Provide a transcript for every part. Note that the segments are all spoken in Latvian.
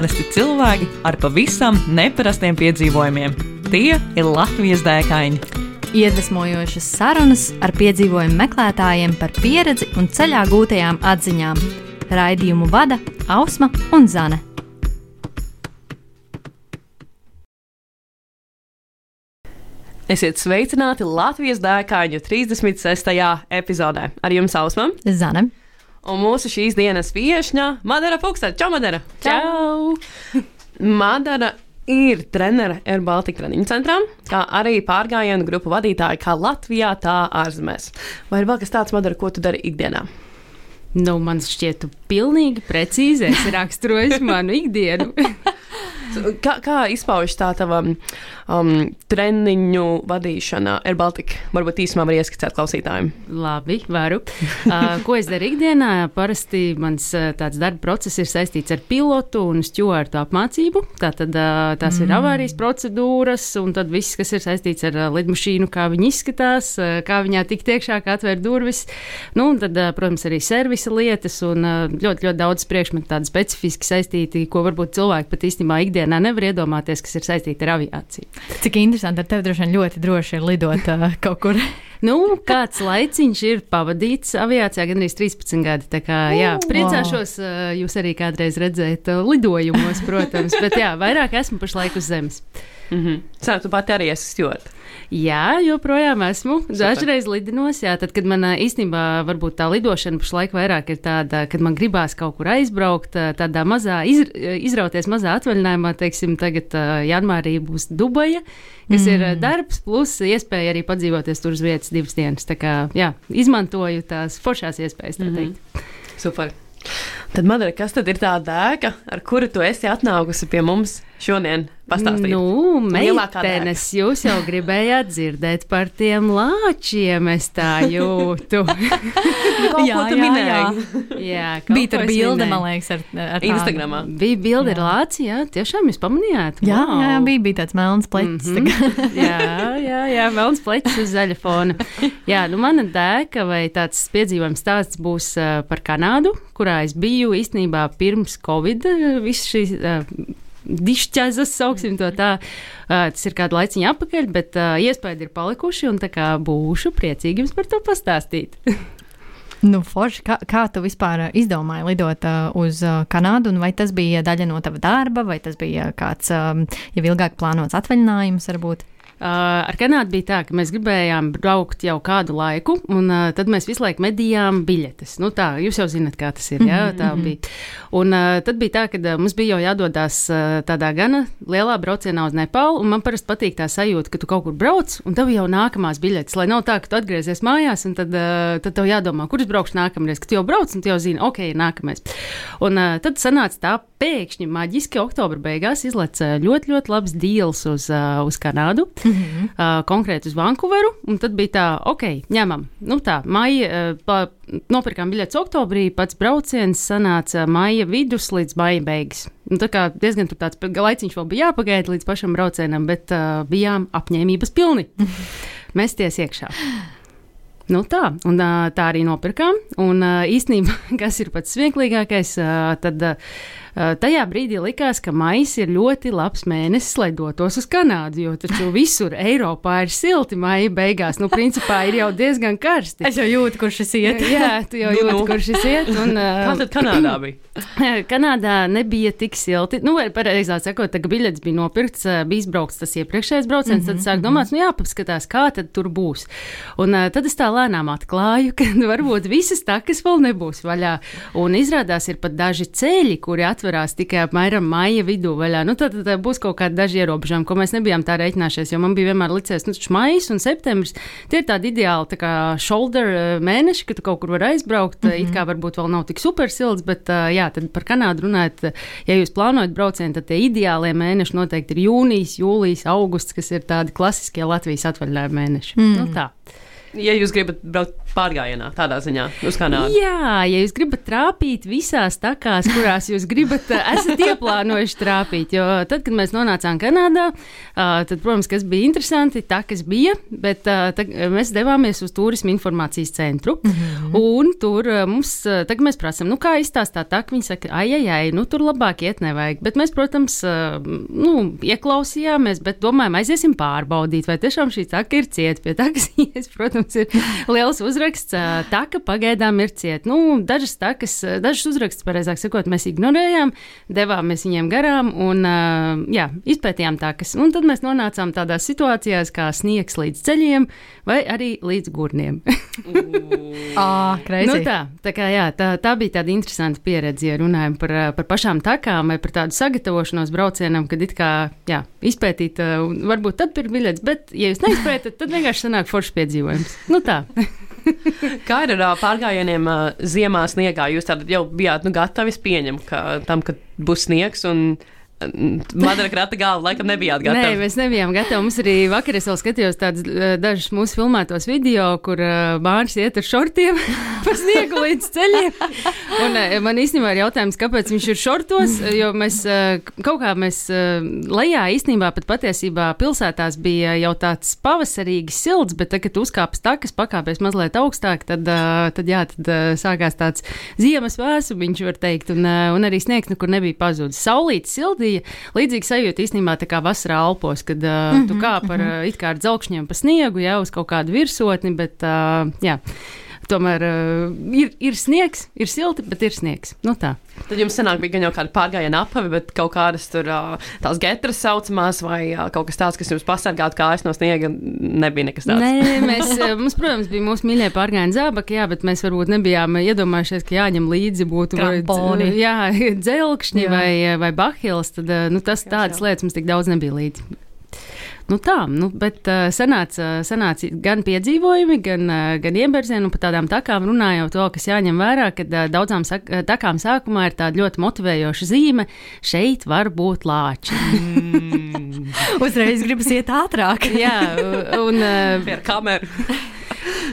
Parasti cilvēki ar pavisam neparastiem piedzīvojumiem. Tie ir Latvijas dēkaini. Iedvesmojošas sarunas ar piedzīvojumu meklētājiem par pieredzi un ceļā gūtajām atziņām. Raidījumu vada Ausma un Zane. Esiet sveicināti Latvijas dēkaņu 36. epizodē. Ar jums Ausma Zane. Un mūsu šīs dienas viesņa Madara Fuksa. Čau, Madara! Čau! Madara ir trenere Air Baltica treniņu centrā, kā arī pārgājienu grupu vadītāja kā Latvijā, tā ārzemēs. Vai ir vēl kas tāds, Madara, ko tu dari ikdienā? Nu, man šķiet, tu pilnīgi precīzi esi raksturojis manu ikdienu. Kā, kā izpaužas tā tava um, treniņu vadīšana Air Baltica? Varbūt īsumā var ieskicēt klausītājiem. Labi, varu. Uh, ko es daru ikdienā? Parasti mans uh, tāds darba process ir saistīts ar pilotu un stūrtu apmācību. Tātad uh, tās mm. ir avārijas procedūras, un tad viss, kas ir saistīts ar uh, lidmašīnu, kā viņi izskatās, uh, kā viņā tikt iekšā, kā atvērt durvis. Nu, un tad, uh, protams, arī servisa lietas un uh, ļoti, ļoti daudz priekšmetu tādi specifiski saistīti, ko varbūt cilvēki pat īstenībā ikdienā nevar iedomāties, kas ir saistīti ar aviāciju. Cik interesanti ar tevi droši vien ļoti droši ir lidot uh, kaut kur. Nu, kāds laiciņš ir pavadīts aviācijā, gan arī 13 gadi. Tā kā, jā, priecāšos, jūs arī kādreiz redzēt lidojumos, protams, bet jā, vairāk esmu pašlaik uz zemes. Mm -hmm. Sāc, tu pati arī esi stūrta. Jā, joprojām esmu. Dažreiz lidinos, jā, tad, kad man īstenībā varbūt tā lidošana pašlaik vairāk ir tāda, kad man gribās kaut kur aizbraukt, tādā mazā, iz, izrauties mazā atvaļinājumā, teiksim, tagad janvārī būs Dubaja, kas mm. ir ā, darbs, plus iespēja arī padzīvoties tur uz vietas divas dienas. Tā kā, jā, izmantoju tās foršās iespējas, tā teikt. Mm -hmm. Super. Tad, Madara, kas tad ir tā dēka, ar kuru tu esi atnākusi pie mums šodien? Pastāstīt. Nu, meitenes, jūs jau gribējāt dzirdēt par tiem lāčiem, es tā jūtu. Jā, jā, minēji? jā, kaut Bija es bilde, man liekas, ar, ar Instagramā. Bija bilde ar lāci, jā, tiešām jūs pamanījāt? Jā, Vau! jā, bija, bija tāds melns plecs. Mm. -hmm. jā, jā, jā, melns plecs uz zaļa fona. Jā, nu mana dēka vai tāds piedzīvojums stāsts būs uh, par Kanādu, kurā es biju īstenībā pirms Covid. Uh, viss šīs uh, dišķēzas, sauksim to tā. Tas ir kādu laiciņu atpakaļ, bet iespējas ir palikuši un tā kā būšu priecīgi jums par to pastāstīt. Nu, forši, kā, kā tu vispār izdomāji lidot uh, uz uh, Kanādu? un Vai tas bija daļa no tava darba, vai tas bija kāds um, jau ilgāk plānots atvaļinājums, varbūt? Uh, ar Kanādu bija tā, ka mēs gribējām braukt jau kādu laiku, un uh, tad mēs visu laiku medījām biļetes. Nu, tā, jūs jau zināt, kā tas ir. Jā, tā bija. Un uh, tad bija tā, ka mums bija jau jādodas uh, tādā gana lielā braucienā uz Nepālu, un man parasti patīk tā sajūta, ka tu kaut kur brauc, un tev jau nākamās biļetes, lai nav tā, ka tu atgriezies mājās, un tad, uh, tad tev jādomā, kurš braukšu nākamreiz, kad tu jau brauc, un tu jau zini, ok, nākamais. Un uh, tad sanāca tā pēkšņi, maģiski, oktobra beigās izlaica ļoti, ļoti labs deals uz, uh, uz Kanādu mm -hmm. uh, konkrēti uz Vankūveru. Un tad bija tā, ok, ņemam. Nu, tā, maija, uh, nopirkām biļetes oktobrī, pats brauciens sanāca maija vidus līdz maija beigas. Nu, tā kā diezgan tāds laiciņš vēl bija jāpagaida līdz pašam braucienam, bet uh, bijām apņēmības pilni. Mesties iekšā. Nu tā, un, tā arī nopirkām. Un īstenībā, kas ir pats smieklīgākais, tad tajā brīdī likās, ka maijs ir ļoti labs mēnesis, lai dotos uz Kanādu. Jo taču visur Eiropā ir silti maija beigās. Nu, principā ir jau diezgan karsti. Es jau jūtu, kurš šis iet. Jā, tu jau Nu, jūti, nu. kur šis iet. Un, ā, Kā tad Kanādā bija? Kanādā nebija tik silti. Nu, vai pareizāk sakot, tā biļets bija nopirkts, ā, bija izbraukts tas iepriekšējais brauciens. Mm -hmm, tad sāk domāt, nu jāpaskatās, kā tad tur būs. Un tad es tā lēnām atklāju, ka varbūt visas takas vēl nebūs vaļā. Un izrādās, ir pat daži ceļi, kuri atverās tikai apmēram maija vidū vaļā. Nu, tad, tad būs kaut kādi daži ierobežojumi, ko mēs nebijām tā reiķinājušies, jo man bija vienmēr licies, nu, maijs un septembris. Tie ir tādi ideāli tā kā shoulder ā, mēneši, kad tu kaut kur vari aizbraukt. Mm -hmm. It kā varbūt vēl nav tik super silts, bet ā, jā, tad par Kanādu runājot, ja jūs plānojat braucienu, tad tie ideālie mēneši noteikti ir jūnijas, jūlijas, augusts, kas ir tādi klasiskie Latvijas atvaļinājuma mēneši. Mm. Nu, tā. Ja jūs gribat braukt pārgājienā, tādā ziņā, uz Kanādu. Jā, ja jūs gribat trāpīt visās takās, kurās jūs gribat, esat ieplānojuši trāpīt. Jo tad, kad mēs nonācām Kanādā, tad, protams, kas bija interesanti, takas bija, bet tad, mēs devāmies uz turismu informācijas centru. Mm -hmm. Un tur mums, tagad mēs prasām, nu kā izstāstā taka, viņi saka, ai, ai, ai, nu tur labāk iet nevajag. Bet mēs, protams, nu, ieklausījāmies, bet domājam, aiziesim pārbaudīt, vai tiešām šī taka ir cieta. Pie takas, protams, ir liels uzraksts. Taka pagaidām ir cieta. Nu, dažas takas, dažas uzrakstus, pareizāk sakot, mēs ignorējām, devāmies viņiem garām un jā, izpētījām takas. Un tad mēs nonācām tādās situācijās kā sniegs līdz ceļiem vai arī līdz gurniem. ah, nu tā, tā, kā, jā, tā, tā bija tāda interesanta pieredze, ja runājam par, par pašām takām vai par tādu sagatavošanos braucienam, kad it kā jā, izpētīt, varbūt tad ir biļets, bet, ja jūs neizpētat, tad vienkārši sanāk foršs piedzīvojums. Nu tā. Kā ir ar pārgājieniem ziemā sniegā? Jūs jau bijāt nu, gatavi pieņemt, ka tam, ka būs sniegs un Madara krata galva, laikam nebijāt gatavi. Nē, mēs nebijām gatavi. Mums arī vakar es vēl skatījos tādus dažus mūsu filmētos video, kur bērns iet ar šortiem pa sniegu līdz ceļiem. Un man īstenībā ir jautājums, kāpēc viņš ir šortos, jo mēs kaut kā mēs lejā īstenībā pat patiesībā pilsētās bija jau tāds pavasarīgi silts, bet tagad, kad uzkāpst takas, pakāpies mazliet augstāk, tad, tad jā, tad sākās tāds ziemas vēsumiņš, var teikt, un, un arī sniegs nekur nebija pazudis. Saulītis sildīja bija līdzīga sajūta īstenībā tā kā vasarā Alpos, kad uh, mm -hmm, tu kāp ar mm -hmm. it kā ar dzelkšņiem pa sniegu, jau uz kaut kādu virsotni, bet uh, jā. Tomēr uh, ir, ir sniegs, ir silti, bet ir sniegs. Nu, tā. Tad jums senāk bija gan jau kāda pārgājiena apavi, bet kaut kādas tur tās getras saucamās, vai kaut kas tāds, kas jums pasargātu kājas no sniega, nebija nekas tāds. Nē, mēs, mums, protams, bija mūsu mīļie pārgājieni zābaki, jā, bet mēs varbūt nebijām iedomājušies, ka jāņem līdzi būtu vai jā, dzelkšņi jā. vai, vai bahils. Tad nu, tas tādas lietas mums tik daudz nebija līdzi. Nu tā, nu, bet uh, sanāca, sanāca gan piedzīvojumi, gan, uh, gan ieberzieni, un par tādām takām runājot, to, kas jāņem vērā, ka uh, daudzām sak, takām sākumā ir tāda ļoti motivējoša zīme - šeit var būt lāči. Mm. Uzreiz gribas iet ātrāk. Jā, un. Uh, Ar kameru.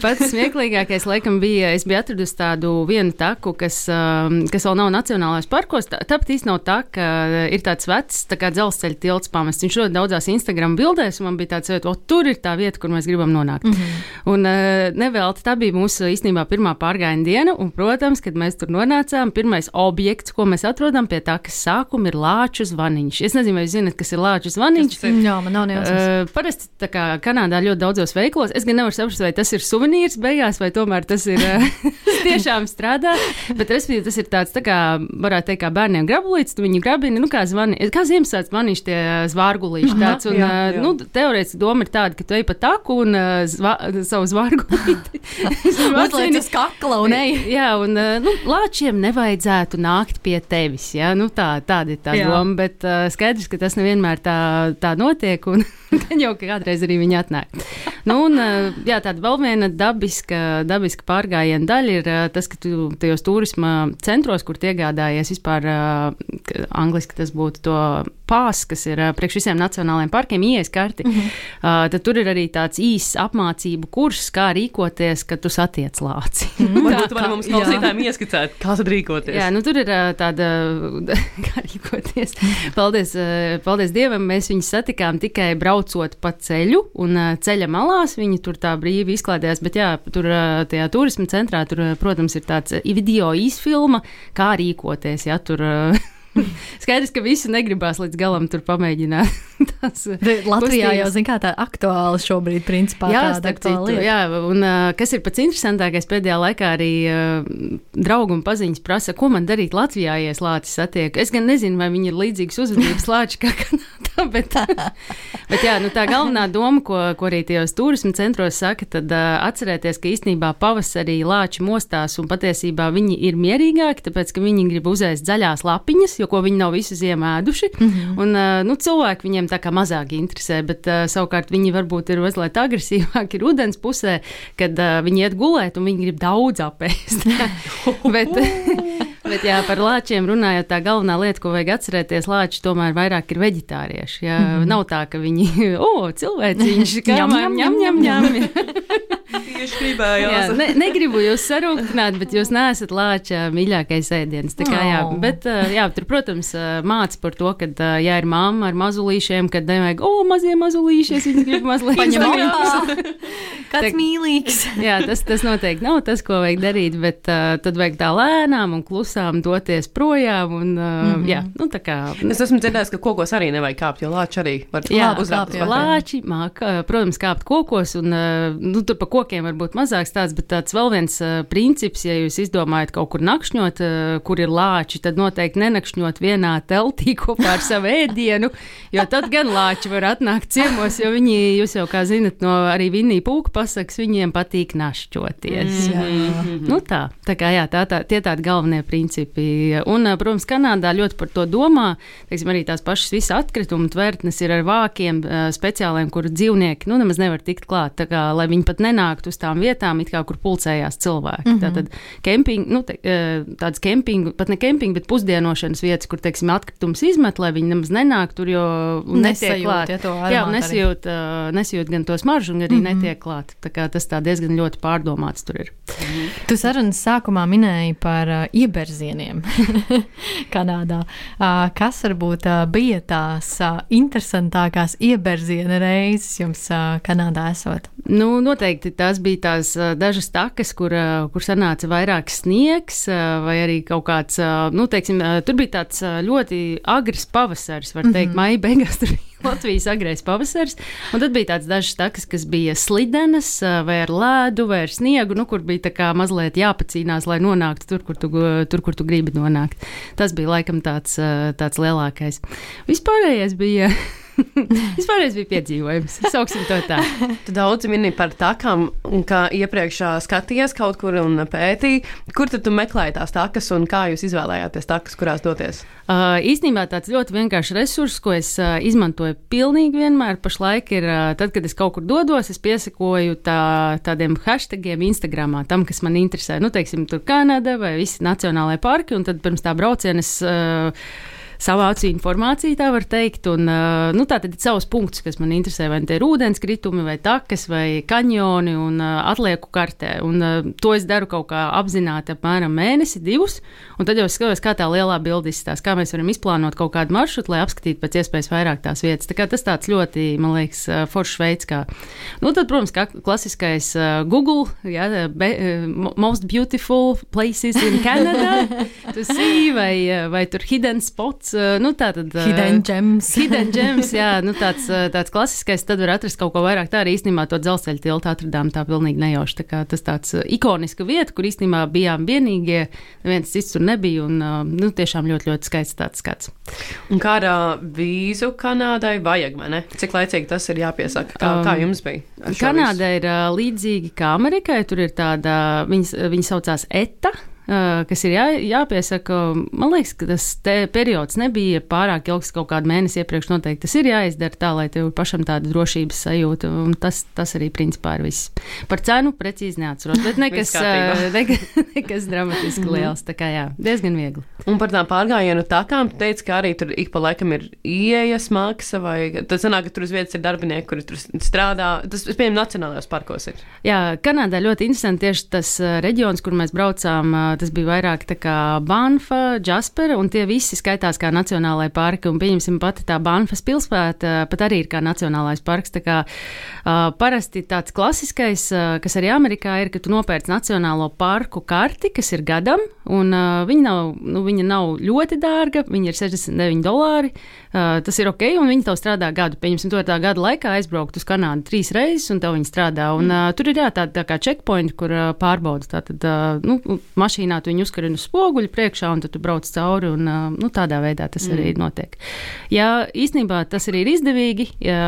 Pats smieklīgākais, laikam, bija, es biju atradusi tādu vienu taku, kas, um, kas vēl nav Nacionālais parkos. Tāpat īstenībā nav taka, ir tāds vecs, tā kā dzelzceļa tilts pamests. Viņš ļoti daudzās Instagram bildēs, un man bija tāds, o, tur ir tā vieta, kur mēs gribam nonākt. Mm -hmm. Un uh, nevelti tā bija mūsu īstenībā pirmā pārgājiena diena, un, protams, kad mēs tur nonācām, pirmais objekts, ko mēs atrodam pie takas sākuma, ir lāču zvaniņš. Es nezinu, vai jūs zinat, kas ir lāču zvaniņš. Jā, man nav nejausmas. Uh, parasti, tā kā Kanādā ļoti daudzos veiklos, es gan nevaru saprast, vai tas ir ir suvenīrs beigās, vai tomēr tas ir eh, tiešām strādā. Bet respektīvi, tas ir tāds, tā kā varētu teikt, kā bērniem grabulīts, tu viņu grabini, nu kā zvani, kā Ziemassvētku zvaniņš tie zvārgulīši tāds. Un, jā, eh, jā. nu, teorētiski doma ir tāda, ka tu ej pa taku un uh, zva, savu zvārgulīti. Uzliec uz kakla un ej. Jā, un nu, lāčiem nevajadzētu nākt pie tevis, jā, nu tā, tāda ir tā jā. doma, bet uh, skaidrs, ka tas nevienmēr tā, tā notiek. Un, Gan jau kādreiz arī viņi atnāk. Nu, un, jā, tāda vēl viena dabiska, dabiska pārgājiena daļa ir tas, ka tu tajos turisma centros, kur iegādājies vispār, angliski tas būtu to pās, kas ir priekš visiem nacionālajiem parkiem, ies karti, mm -hmm. tad tur ir arī tāds īsts apmācību kurs, kā rīkoties, kad tu satiec lāci. Mm. Varbūt varam mums klausītājiem ieskicēt, kā tad rīkoties. Jā, nu tur ir tāda, kā rīkoties. Paldies, paldies Dievam, mēs viņus satikām tikai braucot pa ceļu un ceļa malās, viņi tur tā brīvi izklaidējās, bet jā, tur tajā turisma centrā, tur, protams, ir tāds video īsfilma, kā rīkoties, ja tur. Skaidrs, ka visi negribās līdz galam tur pamēģināt. Tas, Latvijā kustības. jau zina, kā tā aktuāla šobrīd, principā. Jā, starp citu, jā, un uh, kas ir pats interesantākais pēdējā laikā arī uh, draugu un paziņas prasa, ko man darīt Latvijā, ja es lācis satieku. Es gan nezinu, vai viņi ir līdzīgas uzvedības lāči kā Kanādā, bet, bet jā, nu, tā galvenā doma, ko, ko arī tajos turismu centros saka, tad uh, atcerēties, ka īstenībā pavasarī lāči mostās un patiesībā viņi ir mierīgāki, tāpēc, ka viņi grib uzēst zaļās lapiņas, jo ko viņi nav visu ziemu ēduši. Mm -hmm. un, uh, nu, cilvēki viņiem tā kā mazāk interesē, bet uh, savukārt viņi varbūt ir mazliet agresīvāki rudens pusē, kad uh, viņi iet gulēt un viņi grib daudz apēst. bet, Bet, jā, par lāčiem runājot, tā galvenā lieta, ko vajag atcerēties, lāči tomēr vairāk ir veģetārieši. Jā, mm -hmm. Nav tā, ka viņi, o, cilvēciņš, kā ņem, ņem, ņem, ņem. Tieši gribējās. Jā, ne, negribu jūs sarūktināt, bet jūs neesat lāča mīļākais ēdiens. Tā kā, jā, Oh. bet, uh, jā, tur, protams, uh, māca par to, ka, uh, ja ir mamma ar mazulīšiem, kad nevajag, o, mazie mazulīši, es viņus gribu mazliet Paņem mīļāk. apā. Kāds Tā- mīlīgs. Jā, tas, tas noteikti nav tas, ko vajag darīt, bet uh, tad vajag tā lēnām un klusām doties projām. Un, uh, mm -hmm. Jā, nu kā. Es esmu dzirdējis, ka kokos arī nevajag kāpt, jo lāči arī var jā. Lāči māk, protams, kāpt kokos, un ā, nu, tur pa kokiem var būt mazāks tāds, bet tāds vēl viens ā, princips, ja jūs izdomājat kaut kur nakšņot, ā, kur ir lāči, tad noteikti nenakšņot vienā teltī kopā ar savu ēdienu, jo tad gan lāči var atnākt ciemos, jo viņi, jūs jau kā zinat, no arī Vinija pūka pasakas, viņiem patīk našķoties. Jā. Nu tā, tā kā jā, tā, tā, tie tādi galvenie principi. Un, ā, protams, Kanādā ļoti par to domā. Teiksim, arī tās pašas visas atkritumu tvertnes ir ar vākiem speciāliem, kur dzīvnieki nu, nemaz nevar tikt klāt. Tā kā, lai viņi pat nenāktu uz tām vietām, kā kur pulcējās cilvēki. Mm -hmm. Tātad kemping, nu, te, ā, tādas kempingu, pat ne kempingu, bet pusdienošanas vietas, kur, teiksim, atkritumus izmet, lai viņi nemaz nenāk tur, jo netiek klāt. ja, Jā, aromātu arī. ā, nesajūt gan to smaržu, gan arī mm -hmm. netiek klāt. Tā kā tas tā diezgan ļoti pārdomāts tur ir. Tu sarunas sākumā minēji par uh, ieberzieniem Kanādā. Uh, kas varbūt uh, bija tās uh, interesantākās ieberziena reizes jums uh, Kanādā esot? Nu, noteikti tās bija tās dažas takas, kur, kur sanāca vairāk sniegs, vai arī kaut kāds, nu, teiksim, tur bija tāds ļoti agrs pavasaris, var teikt, mm -hmm. maija beigās tur bija. Latvijas agrais pavasaris, un tad bija tādas dažas takas, kas bija slidenas, vai ar lēdu, vai ar sniegu, nu, kur bija tā kā mazliet jāpacīnās, lai nonāktu tur, kur tu, tur, kur tu gribi nonākt. Tas bija laikam tāds, tāds lielākais. Vispārējais bija. Vispārējais bija piedzīvojums. Sauksim to tā. Tu daudz minēji par takām, kā iepriekš ā, skatījies kaut kur un pētīji. Kur tad tu meklēji tās takas un kā jūs izvēlējāties takas, kurās doties? Uh, īstenībā tāds ļoti vienkāršs resurs, ko es uh, izmantoju pilnīgi vienmēr, pašlaik ir, uh, tad, kad es kaut kur dodos, es piesakoju tā, tādiem hashtagiem Instagramā, tam, kas man interesē. Nu, teiksim, tur Kanāda vai visi nacionālajie parki, un tad pirms tā brauciena es. Uh, savācu informāciju, tā var teikt. Un, nu, tā tad ir savs punkts, kas man interesē, vai tie ir ūdenskritumi, vai takas, vai kanjoni, un atlieku kartē. Un, to es daru kaut kā apzināti apmēram mēnesi, divus, un tad jau skatos, kā tā lielā bilde izskatās, kā mēs varam izplānot kaut kādu maršrutu, lai apskatītu pēc iespējas vairāk tās vietas. Tā kā tas tāds ļoti, man liekas, foršs veids, kā. Nu, tad, protams, kā klasiskais Google, jā, be, mo- most beautiful places in Canada, to see, vai, vai tur hidden spots, uh, nu tā tad. Hidden gems. Hidden gems, jā, nu tāds, tāds klasiskais, tad var atrast kaut ko vairāk. Tā arī īstenībā to dzelzceļa tiltu atradām tā pilnīgi nejauši. Tā kā tas tāds ikoniska vieta, kur īstenībā bijām vienīgie, neviens cits tur nebija, un nu, tiešām ļoti, ļoti skaists tāds skats. Un kā ar vīzu Kanādai vajag, vai ne? Cik laicīgi tas ir jāpiesaka? Kā, Um, kā jums bija? Kanāda ir uh, līdzīga kā Amerikai. Tur ir tāda, viņas, viņa saucās ETA. Uh, Kas ir jā, jāpiesaka, man liekas, ka tas periods nebija pārāk ilgs, kaut kādu mēnesi iepriekš. Noteikti tas ir jāizdara tā, lai tev pašam tāda drošības sajūta. un Tas, tas arī principā ir viss. Par cenu precīzi neatceros, bet nekas, kārtībā. uh, nekas, dramatiski liels. Tā kā jā, diezgan viegli. Un par tām pārgājienu takām, tu teici, ka arī tur ik pa laikam ir ieejas maksa, vai tas sanāk, ka tur uz vietas ir darbinieki, kuri tur strādā. Tas, pieņemu, nacionālajos parkos ir. Jā, Kanādā ļoti interesanti tieši tas uh, reģions, kur mēs braucām. Tas bija vairāk tā kā Banfa, Jaspera, un tie visi skaitās kā nacionālai parki. Un, pieņemsim, pati tā Banfas pilsēta uh, pat arī ir kā nacionālais parks. Tā kā uh, parasti tāds klasiskais, uh, kas arī Amerikā ir, ka tu nopērci nacionālo parku karti, kas ir gadam, un uh, viņa, nav, nu, viņa nav ļoti dārga, viņa ir 69 dolāri. Uh, tas ir ok, un viņi tev strādā gadu. Pieņemsim, to ir tā gada laikā aizbraukt uz Kanādu trīs reizes, un tev viņi strādā. Un, uh, tur ir jā, tāda tā kā checkpoint, kur uh, pārbaudas. Tātad, uh, nu, mašīnā tu viņu uzkarini uz spoguļu priekšā, un tad tu brauc cauri, un nu, tādā veidā tas mm. arī notiek. Jā, īstenībā tas arī ir izdevīgi. Jā,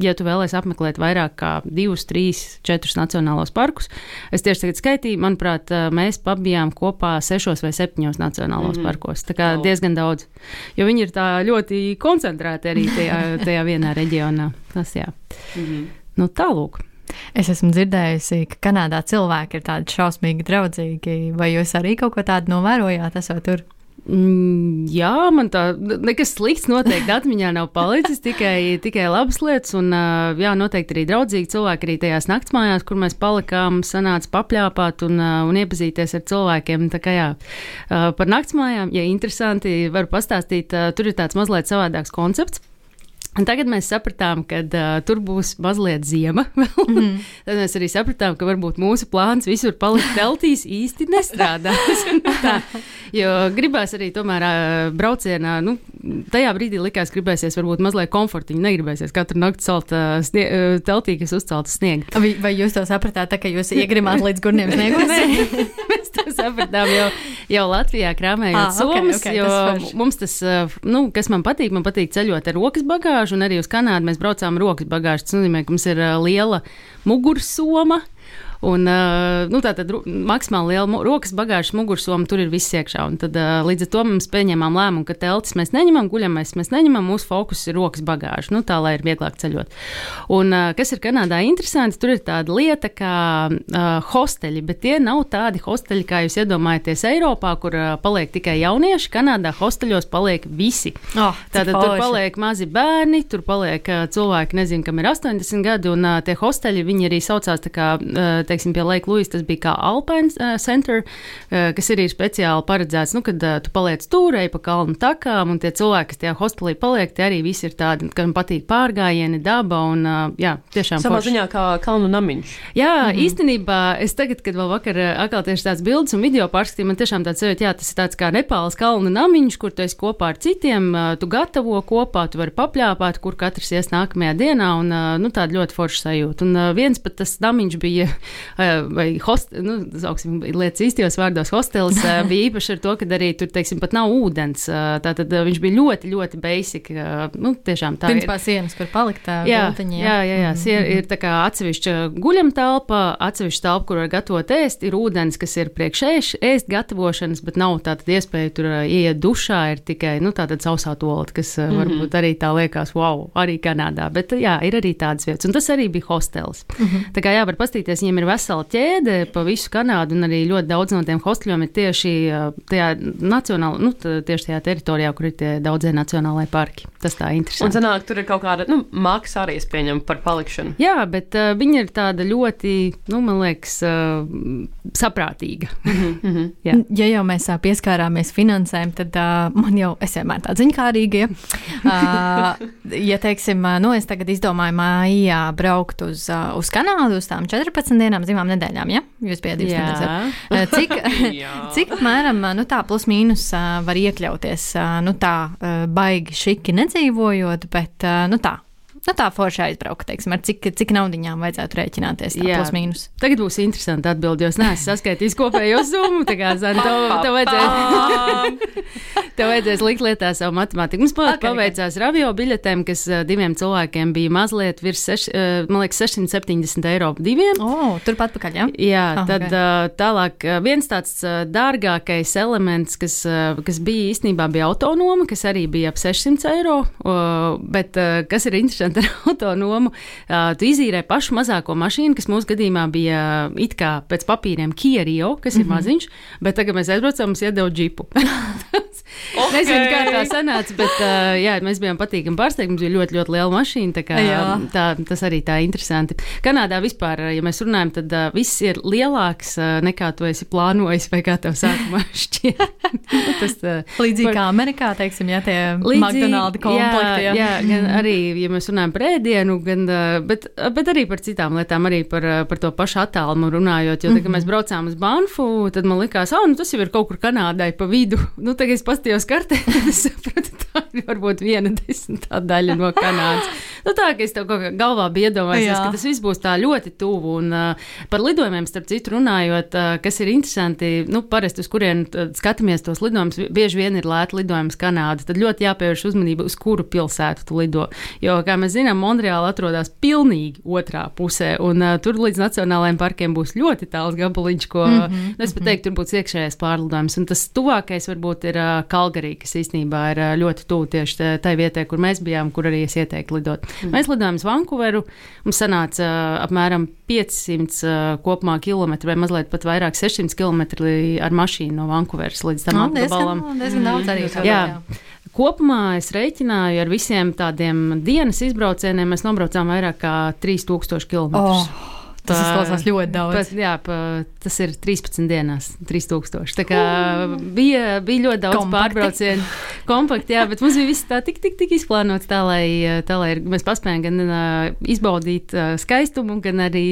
Ja tu vēlēsies apmeklēt vairāk kā divus, trīs, četrus nacionālos parkus, es tieši tagad skaitīju, manuprāt, mēs pabijām kopā sešos vai septiņos nacionālos mm parkos. Tā kā Oh. diezgan daudz. Jo viņi ir tā ļoti koncentrēti arī tajā, tajā vienā reģionā. Tas jā. Mm. Nu, tālūk. Es esmu dzirdējusi, ka Kanādā cilvēki ir tādi šausmīgi draudzīgi. Vai jūs arī kaut ko tādu novērojāt? Esat tur? Mm, jā, man tā nekas slikts noteikti atmiņā nav palicis, tikai, tikai labas lietas. Un, jā, noteikti arī draudzīgi cilvēki arī tajās naktsmājās, kur mēs palikām, sanāca papļāpāt un, un iepazīties ar cilvēkiem. Tā kā jā, par naktsmājām, ja interesanti, varu pastāstīt, tur ir tāds mazliet savādāks koncepts. Un tagad mēs sapratām, ka uh, tur būs mazliet ziema. mm. Tad mēs arī sapratām, ka varbūt mūsu plāns visur palikt teltīs īsti nestrādās. tā, jo gribās arī tomēr uh, braucienā, nu, tajā brīdī likās, gribēsies varbūt mazliet komfortiņi. Negribēsies katru nakti celt uh, snie, uh, teltī, kas uzcelta sniega. Vai, vai jūs to sapratāt, tā, ka jūs iegrimāt līdz gurniem sniegos? mēs to sapratām jau, jau Latvijā krāmējot ah, somas, okay, okay, jo tas mums tas, uh, nu, kas man patīk, man patīk ceļot ar rokas bagāžu bagāžu, un arī uz Kanādu mēs braucām rokas bagāžu. Tas nozīmē, ka mums ir liela mugursoma. Un, nu, tā tad maksimāli liela rokas bagāžas mugursoma, tur ir viss iekšā. Un tad, līdz ar to mēs pieņēmām lēmumu, ka teltis mēs neņemam, guļamais mēs neņemam, mūsu fokus ir rokas bagāža, nu, tā lai ir vieglāk ceļot. Un, kas ir Kanādā interesanti, tur ir tāda lieta kā uh, hosteļi, bet tie nav tādi hosteļi, kā jūs iedomājaties Eiropā, kur uh, paliek tikai jaunieši. Kanādā hosteļos paliek visi. Oh, Tātad tur paliek mazi bērni, tur paliek uh, cilvēki, nezinu, kam ir 80 gadi, un uh, tie hosteļi, viņi arī saucās tā kā. Uh, teiksim, pie Lake Louis tas bija kā Alpine Center, kas ir speciāli paredzēts, nu, kad tu paliec stūrei pa kalnu takām, un tie cilvēki, kas tajā hostelī paliek, tie arī visi ir tādi, kam patīk pārgājieni, daba un, jā, tiešām. Savā ziņā kā kalnu namiņš. Jā, mm -hmm. īstenībā es tagad, kad vēl vakar atkal tieši tāds bildes un video pārskatīju, man tiešām tāds sajūta, jā, tas ir tāds kā Nepāles kalnu namiņš, kur tu esi kopā ar citiem, tu gatavo kopā, tu vari papļāpāt, kur katrs ies nākamajā dienā, un, nu, tāda ļoti forša sajūta. Un viens pat tas namiņš bija vai host, nu, sauksim, lietas īstajos vārdos, hostels bija īpaši ar to, ka arī tur, teiksim, pat nav ūdens. Tātad viņš bija ļoti, ļoti basic. Nu, tiešām tā Principā ir. sienas, kur palikt tā jā, gultiņa, jā, jā, jā, jā. Mm -hmm. ir tā kā atsevišķa guļam telpa, atsevišķa telpa, kur var gatavot ēst, ir ūdens, kas ir priekš ēst, ēst gatavošanas, bet nav tāda iespēja tur ieiet dušā, ir tikai, nu, tāda sausā tolata, kas mm -hmm. varbūt arī tā liekas, wow, arī Kanādā, bet jā, ir arī tādas vietas, un tas arī bija hostels. Mm -hmm. Tā kā jā, var pastīties, viņiem ir vesela ķēde pa visu Kanādu, un arī ļoti daudz no tiem hosteļiem ir tieši tajā nacionālajā, nu, tieši tajā teritorijā, kur ir tie daudzie nacionālajie parki. Tas tā ir interesanti. Un sanāk, tur ir kaut kāda nu, maksa arī, es pieņemu, par palikšanu. Jā, bet uh, viņa ir tāda ļoti, nu, man liekas, uh, saprātīga. Mm -hmm. ja. ja jau mēs uh, pieskārāmies finansēm, tad uh, man jau, es vienmēr tāda ziņkārīga, ja, uh, ja teiksim, uh, nu, es tagad izdomāju mājā braukt uz, uh, uz Kanādu uz tām 14 dienām, zimām nedēļām, ja? Jūs bijat divas nedēļas. Cik, cik apmēram, nu tā plus mīnus var iekļauties, nu tā baigi šiki nedzīvojot, bet, nu tā, nu, tā forši aizbraukt, teiksim, ar cik, cik naudiņām vajadzētu rēķināties. Tā, plus, mīnus. Tagad būs interesanti atbildēt, jo es neesmu saskaitījis kopējo summu. Tā kā zina, tev, tev, vajadzēs, tev vajadzēs likt lietā savu matemātiku. Mums okay, paveicās okay. avio biļetēm, kas diviem cilvēkiem bija mazliet virs, seš, liekas, 670 eiro diviem. Oh, turpat pakaļ, ja? Jā, oh, tad okay. tālāk viens tāds dārgākais elements, kas, kas bija īstenībā bija autonoma, kas arī bija ap 600 eiro, bet kas ir interesanti ar autonomu. Uh, tu izīrē pašu mazāko mašīnu, kas mūsu gadījumā bija it kā pēc papīriem Kia Rio, kas ir mm -hmm. maziņš, bet tagad mēs aizbraucam, mums iedeva džipu. okay. Nezinu, kā tā sanāca, bet uh, jā, mēs bijām patīkami pārsteigti. Mums bija ļoti, ļoti liela mašīna. Tā kā, tā, tas arī tā interesanti. Kanādā vispār, ja mēs runājam, tad uh, viss ir lielāks uh, nekā tu esi plānojis vai kā tev sākumā šķiet. tas, uh, Līdzīgi par... kā Amerikā, teiksim, ja tie McDonald's komplekti. Jā, jā, gan arī, ja mēs runājam runājam par ēdienu, gan, bet, bet arī par citām lietām, arī par, par to pašu attālumu runājot. Jo, tad, kad mēs braucām uz Banfu, tad man likās, ah, nu, tas jau ir kaut kur Kanādai pa vidu. Nu, tagad es pastījos kartē, tad es sapratu, tā ir varbūt viena desmitā daļa no Kanādas. Nu, tā, ka es tev kaut kā galvā biju iedomājies, ka tas viss būs tā ļoti tuvu. Un uh, par lidojumiem, starp citu, runājot, uh, kas ir interesanti, nu, parasti uz kurien skatāmies tos lidojumus, bieži vien ir lēta lidojums Kanāda. Tad ļoti jāpievērš uzmanība, uz kuru pilsētu tu lido. Jo, kā mēs zinām, Monreāla atrodas pilnīgi otrā pusē, un uh, tur līdz nacionālajiem parkiem būs ļoti tāls gabaliņš, ko mm -hmm, nu, es pat teiktu, tur būs iekšējais pārlidojums. Un tas tuvākais varbūt ir uh, Kalgarī, kas īstenībā ir uh, ļoti tuvu tieši tai vietai, kur mēs bijām, kur arī es ieteiktu lidot. Mm. Mēs lidojām uz Vankūveru. Mums sanāca uh, apmēram 500 uh, kopumā kilometri, vai mazliet pat vairāk, 600 km ar mašīnu no Vankūveras līdz tam Nu, apgabalam. diezgan, diezgan daudz arī. Jā. Kopumā es reiķināju ar visiem tādiem dienas izbraucieniem. Mēs nobraucām vairāk kā 3000 km. Oh, tas izklausās ļoti daudz. Pat, jā, pa, tas ir 13 dienās, 3000. Tā kā bija, bija ļoti daudz Kompakti. pārbraucienu. Kompakti, jā, bet mums bija viss tā tik, tik, tik izplānots tā, lai, tā, lai mēs paspējām gan uh, izbaudīt uh, skaistumu, gan arī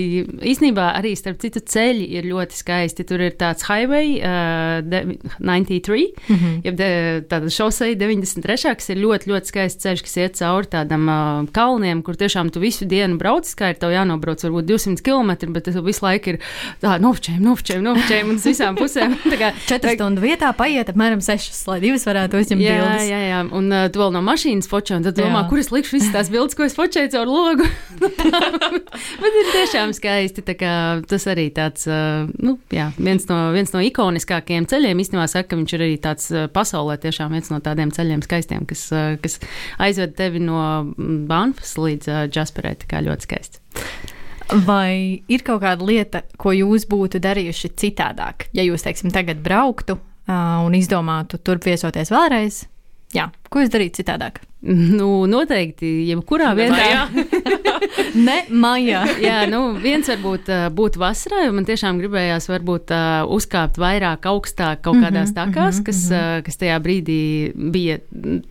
īstenībā arī starp citu ceļi ir ļoti skaisti. Tur ir tāds highway uh, de, 93, mm -hmm. jeb de, tāda šoseja 93, kas ir ļoti, ļoti skaists ceļš, kas iet cauri tādam uh, kalniem, kur tiešām tu visu dienu brauc, kā ir tev jānobrauc varbūt 200 km, bet tas visu laiku ir tā novčējumi, novčējumi, novčējumi un uz visām pusēm. Četru stundu vietā paiet apmēram sešas, lai divas varētu uzņemt Jā, bildes. jā, jā, un uh, tu vēl no mašīnas fočē, un tad Jā. domā, kur es likšu visas tās bildes, ko es fočēju caur logu. Bet ir tiešām skaisti. tā kā Tas arī tāds, uh, nu, jā, viens, no, viens no ikoniskākajiem ceļiem. Īstenībā saka, ka viņš ir arī tāds uh, pasaulē tiešām viens no tādiem ceļiem skaistiem, kas, uh, kas aizved tevi no Banfas līdz uh, Jasperai. Tā kā ļoti skaisti. Vai ir kaut kāda lieta, ko jūs būtu darījuši citādāk, ja jūs, teiksim, tagad brauktu uh, un izdomātu turp viesoties vēlreiz? Jā, ko jūs darītu citādāk? Nu, noteikti, jebkurā vietā. Ne, maijā. Jā, nu, viens varbūt uh, būtu vasarā, jo man tiešām gribējās varbūt uh, uzkāpt vairāk augstāk kaut kādās takās, kas, uh, kas tajā brīdī bija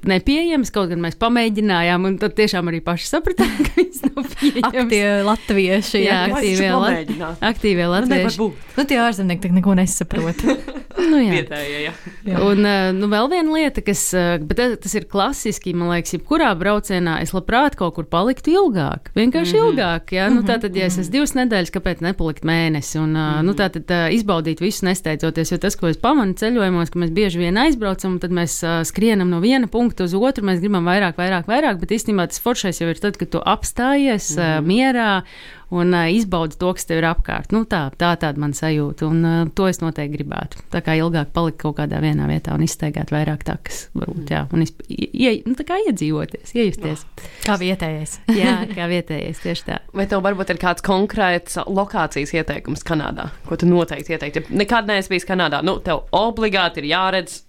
nepieejamas. Kaut gan mēs pamēģinājām, un tad tiešām arī paši sapratām, ka viņas nav pieejamas. Aktie latvieši. Jā, Jā, aktīvie, la pamēģināt? aktīvie Nu, latvieši. būt. nu tie ārzemnieki tak neko nesaprot. Nu, jā. Vietējie, jā. Jā. Un uh, nu, vēl viena lieta, kas uh, bet tas- ir klasiski, man liekas, jebkurā braucienā es labprāt kaut kur paliktu ilgāk. Vienkārši mm -hmm. ilgāk. Jā? Nu, tātad, ja es esmu divas nedēļas, kāpēc nepalikt mēnesi un uh, nu, tātad, uh, izbaudīt visu nesteidzoties. Jo tas, ko es pamanu ceļojumos, ka mēs bieži vien aizbraucam, un tad mēs skrienam no viena punkta uz otru, mēs gribam vairāk, vairāk, vairāk, bet īstenībā tas foršais jau ir tad, kad tu apstājies mm -hmm. mierā un uh, izbaudi to, kas tev ir apkārt. Nu, tā, tā tāda man sajūta, un uh, to es noteikti gribētu. Tā kā ilgāk palikt kaut kādā vienā vietā un izstaigāt vairāk takas, varbūt, jā, un izp- ie, nu, tā kā iedzīvoties, iejusties. Kā vietējais. Jā, kā vietējais, tieši tā. Vai tev varbūt ir kāds konkrēts lokācijas ieteikums Kanādā, ko tu noteikti ieteiktu? Ja nekad neesi bijis Kanādā, nu, tev obligāti ir jāredz.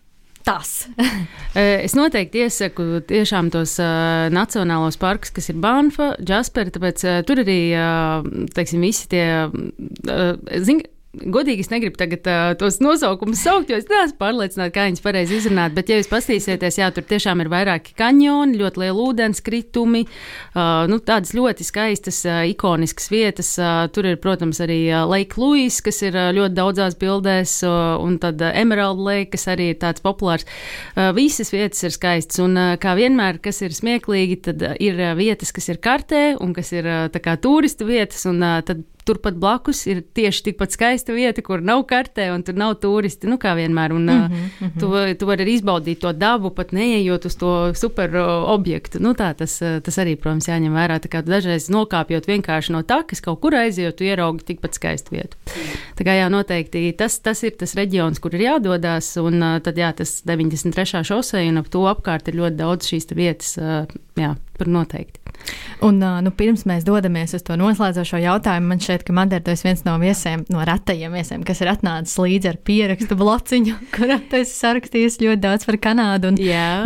Tas. Es noteikti iesaku tiešām tos uh, nacionālos parkus, kas ir Banfa, Jasperi, tāpēc uh, tur arī, uh, teiksim, visi tie, uh, zin, Godīgi es negribu tagad uh, tos nosaukumus saukt, jo es neesmu pārliecināta, kā viņas pareizi izrunāt. Bet, ja jūs paskatīsieties, jā, tur tiešām ir vairāki kanjoni, ļoti lieli ūdenskritumi, uh, nu, tādas ļoti skaistas, uh, ikoniskas vietas. Uh, tur ir, protams, arī uh, Lake Louis, kas ir uh, ļoti daudzās bildēs, uh, un tad uh, Emerald Lake, kas arī ir tāds populārs. Uh, visas vietas ir skaistas, un uh, kā vienmēr, kas ir smieklīgi, tad uh, ir uh, vietas, kas ir kartē, un kas ir uh, tā kā turistu vietas, un uh, tad turpat blakus ir tieši tikpat skaista vieta, kur nav kartē un tur nav turisti. Nu, kā vienmēr. Un, mm -hmm. tu, tu vari arī izbaudīt to dabu, pat neejot uz to super objektu. Nu, tā, tas, tas arī, protams, jāņem vērā. Dažreiz nokāpjot vienkārši no takas, kaut kur aizejot, tu ieraugi tikpat skaistu vietu. Tā kā jā, noteikti tas, tas ir tas reģions, kur ir jādodas. Un tad jā, tas 93. šosei un ap to apkārt ir ļoti daudz šīs vietas. Jā, tur noteikti. Un, nu, pirms mēs dodamies uz to noslēdzošo jautājumu, man Madara tu esi viens no viesiem, no retajiem viesiem, kas ir atnācis līdzi ar pierakstu blociņu, kurā tu esi sarakstījis ļoti daudz par Kanādu.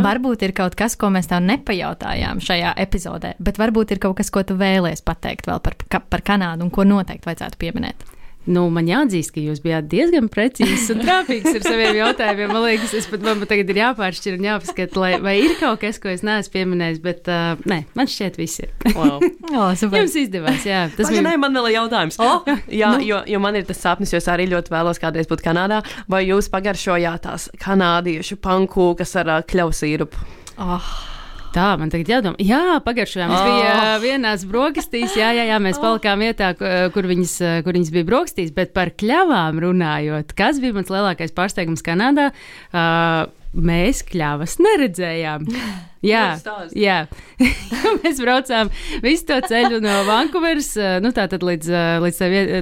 Varbūt ir kaut kas, ko mēs tev nepajautājām šajā epizodē, bet varbūt ir kaut kas, ko tu vēlēsies pateikt vēl par, par Kanādu un ko noteikti vajadzētu pieminēt. Nu, man jāatzīst, ka jūs bijāt diezgan precīzs un trāpīgs ar saviem jautājumiem. Man liekas, es pat man tagad ir jāpāršķir un jāpaskata, lai, vai ir kaut kas, ko es neesmu pieminējis, bet uh, nē, man šķiet, viss ir. Wow. O, super. Jums izdevās, jā. Tas bija bija man vēl ir jautājums. O, jā, nu. jo, jo man ir tas sapnis, jo es arī ļoti vēlos kādreiz būt Kanādā. Vai jūs pagaršojāt tās kanādiešu pankūkas ar uh, kļausīrupu? Oh, Tā, man tagad jādomā. Jā, pagājušajā gadā Oh. bija vienās brokastīs, jā, jā, jā mēs palikām vietā, ku- kur viņas, eh, kur viņas bija brokastīs, bet par kļavām runājot, kas bija mans lielākais pārsteigums Kanādā? Uh, mēs kļavas neredzējām. Jā, jā. mēs braucām visu to ceļu no Vankūveras nu, līdz, līdz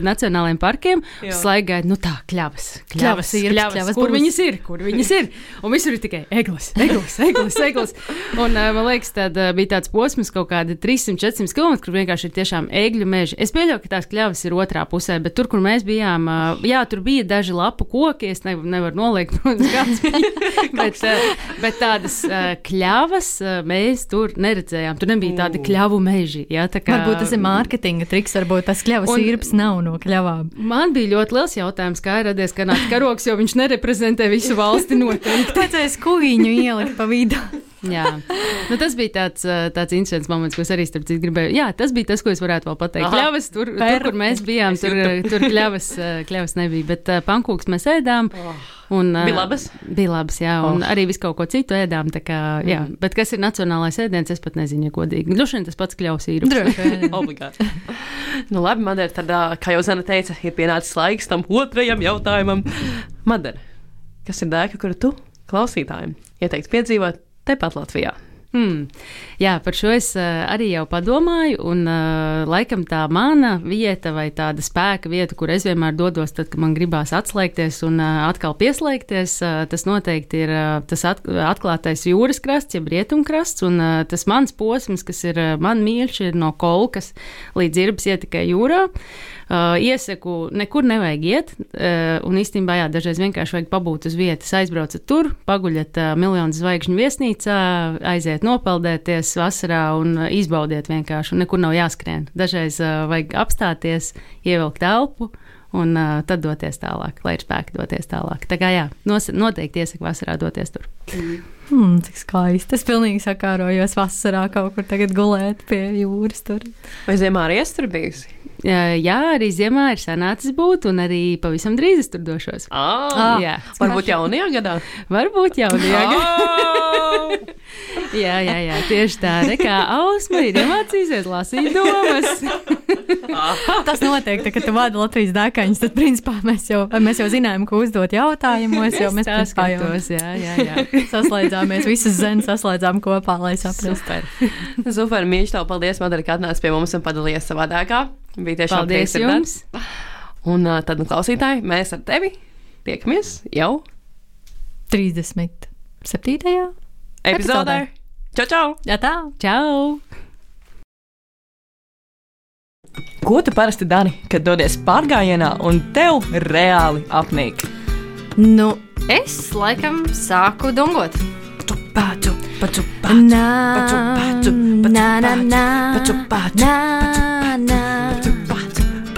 nacionālajiem parkiem. Slaigājot, nu tā, kļavas. Kļavas Kļavas, ir, kļavas, kļavas kur viņas ir, kur viņas ir. Un visur ir tikai eglis, eglis, eglis. eglis. Un man liekas, tad bija tāds posms kaut kādi 300-400 km, kur vienkārši ir tiešām egļu meži. Es pieļauju, ka tās kļavas ir otrā pusē, bet tur, kur mēs bijām, jā, tur bija daži lapu koki. Es nevaru nevar noliekt, protams, kāds bija. bet, bet tādas kļavas mēs tur neredzējām. Tur nebija tādi kļavu meži. Jā, tā kā, Varbūt tas ir mārketinga triks, varbūt tas kļavas Un- īrps nav no kļavām. Man bija ļoti liels jautājums, kā ir radies kanāts karoks, jo viņš nereprezentē visu valsti noteikti. Vajadzēs kuģiņu ielikt pa vidu. Jā, nu, tas bija tāds, tāds incidents, moments, ko es arī starp citu gribēju. Jā, tas bija tas, ko es varētu vēl pateikt. Aha. Kļavas, tur, tur, kur mēs bijām, tur, tur kļavas, kļavas nebija, bet pankūks mēs ēdām. Un, Bija labas? Bija labas, jā, un Oh. arī visu kaut ko citu ēdām. Kā, jā, bet kas ir nacionālais ēdiens, es pat nezinu, ja godīgi. Droši vien tas pats. Droši vien. Obligāti. nu, labi, Madara, tad, kā jau Zana teica, ir pienācis laiks tam otrajam jautājumam. Madara, kas ir dēka, kuru tu klausītājiem ieteiktu piedzīvot tepat Latvijā? Hmm. Jā, par šo es uh, arī jau padomāju, un uh, laikam tā mana vieta vai tāda spēka vieta, kur es vienmēr dodos, tad, kad man gribās atslēgties un uh, atkal pieslēgties, uh, tas noteikti ir uh, tas at atklātais jūras krasts, jeb rietumkrasts, un uh, tas mans posms, kas ir uh, man mīļš, ir no kolkas līdz irbas ietekai jūrā. Uh, iesaku, nekur nevajag iet, uh, un īstenībā, jā, dažreiz vienkārši vajag pabūt uz vietas, aizbraucat tur, paguļat uh, miljonu zvaigžņu viesnīcā, aiziet nopeldēties vasarā un uh, izbaudiet vienkārši, un nekur nav jāskrien. Dažreiz uh, vajag apstāties, ievilkt elpu. Un uh, tad doties tālāk, lai ir spēki doties tālāk. Tā kā jā, nos, noteikti iesaku vasarā doties tur. Hmm, cik skaisti. Es pilnīgi sakārojos vasarā kaut kur tagad gulēt pie jūras. Tur. Vai ziemā arī es tur bijusi? Jā, arī ziemā ir sanācis būt, un arī pavisam drīz es tur došos. Ah, jā, varbūt jaunajā gadā. varbūt jau diagnozīvi. Oh! Jā, jā, jā, tieši tā. Kā Ausma ir iemācījusies lasīt domas. Tas noteikti, ka tu vadi Latvijas dēkaņus, tad principā mēs jau, mēs jau zinājām, ko uzdot jautājumos, jo mēs principā jau. Jā, jā, jā. saslēdzāmies, visas zemes saslēdzām kopā, lai saprastu. Super. Super, mīļš, tev paldies, Madara, ka atnāci pie mums un padalījies savā dēkā. Bija tiešām Paldies jums! Un uh, tad, nu, klausītāji, mēs ar tevi tiekamies jau 37. epizodē. Epizodē. Čau, čau! Jā, tā. Čau! Ko tu parasti dari, kad dodies pārgājienā un tev reāli apnīk? Nu, es laikam sāku dungot. Pācu, pacu, Nā, pacu, pacu, pacu, nā, nā, nā, pacu, pacu, nā, nā, pacu,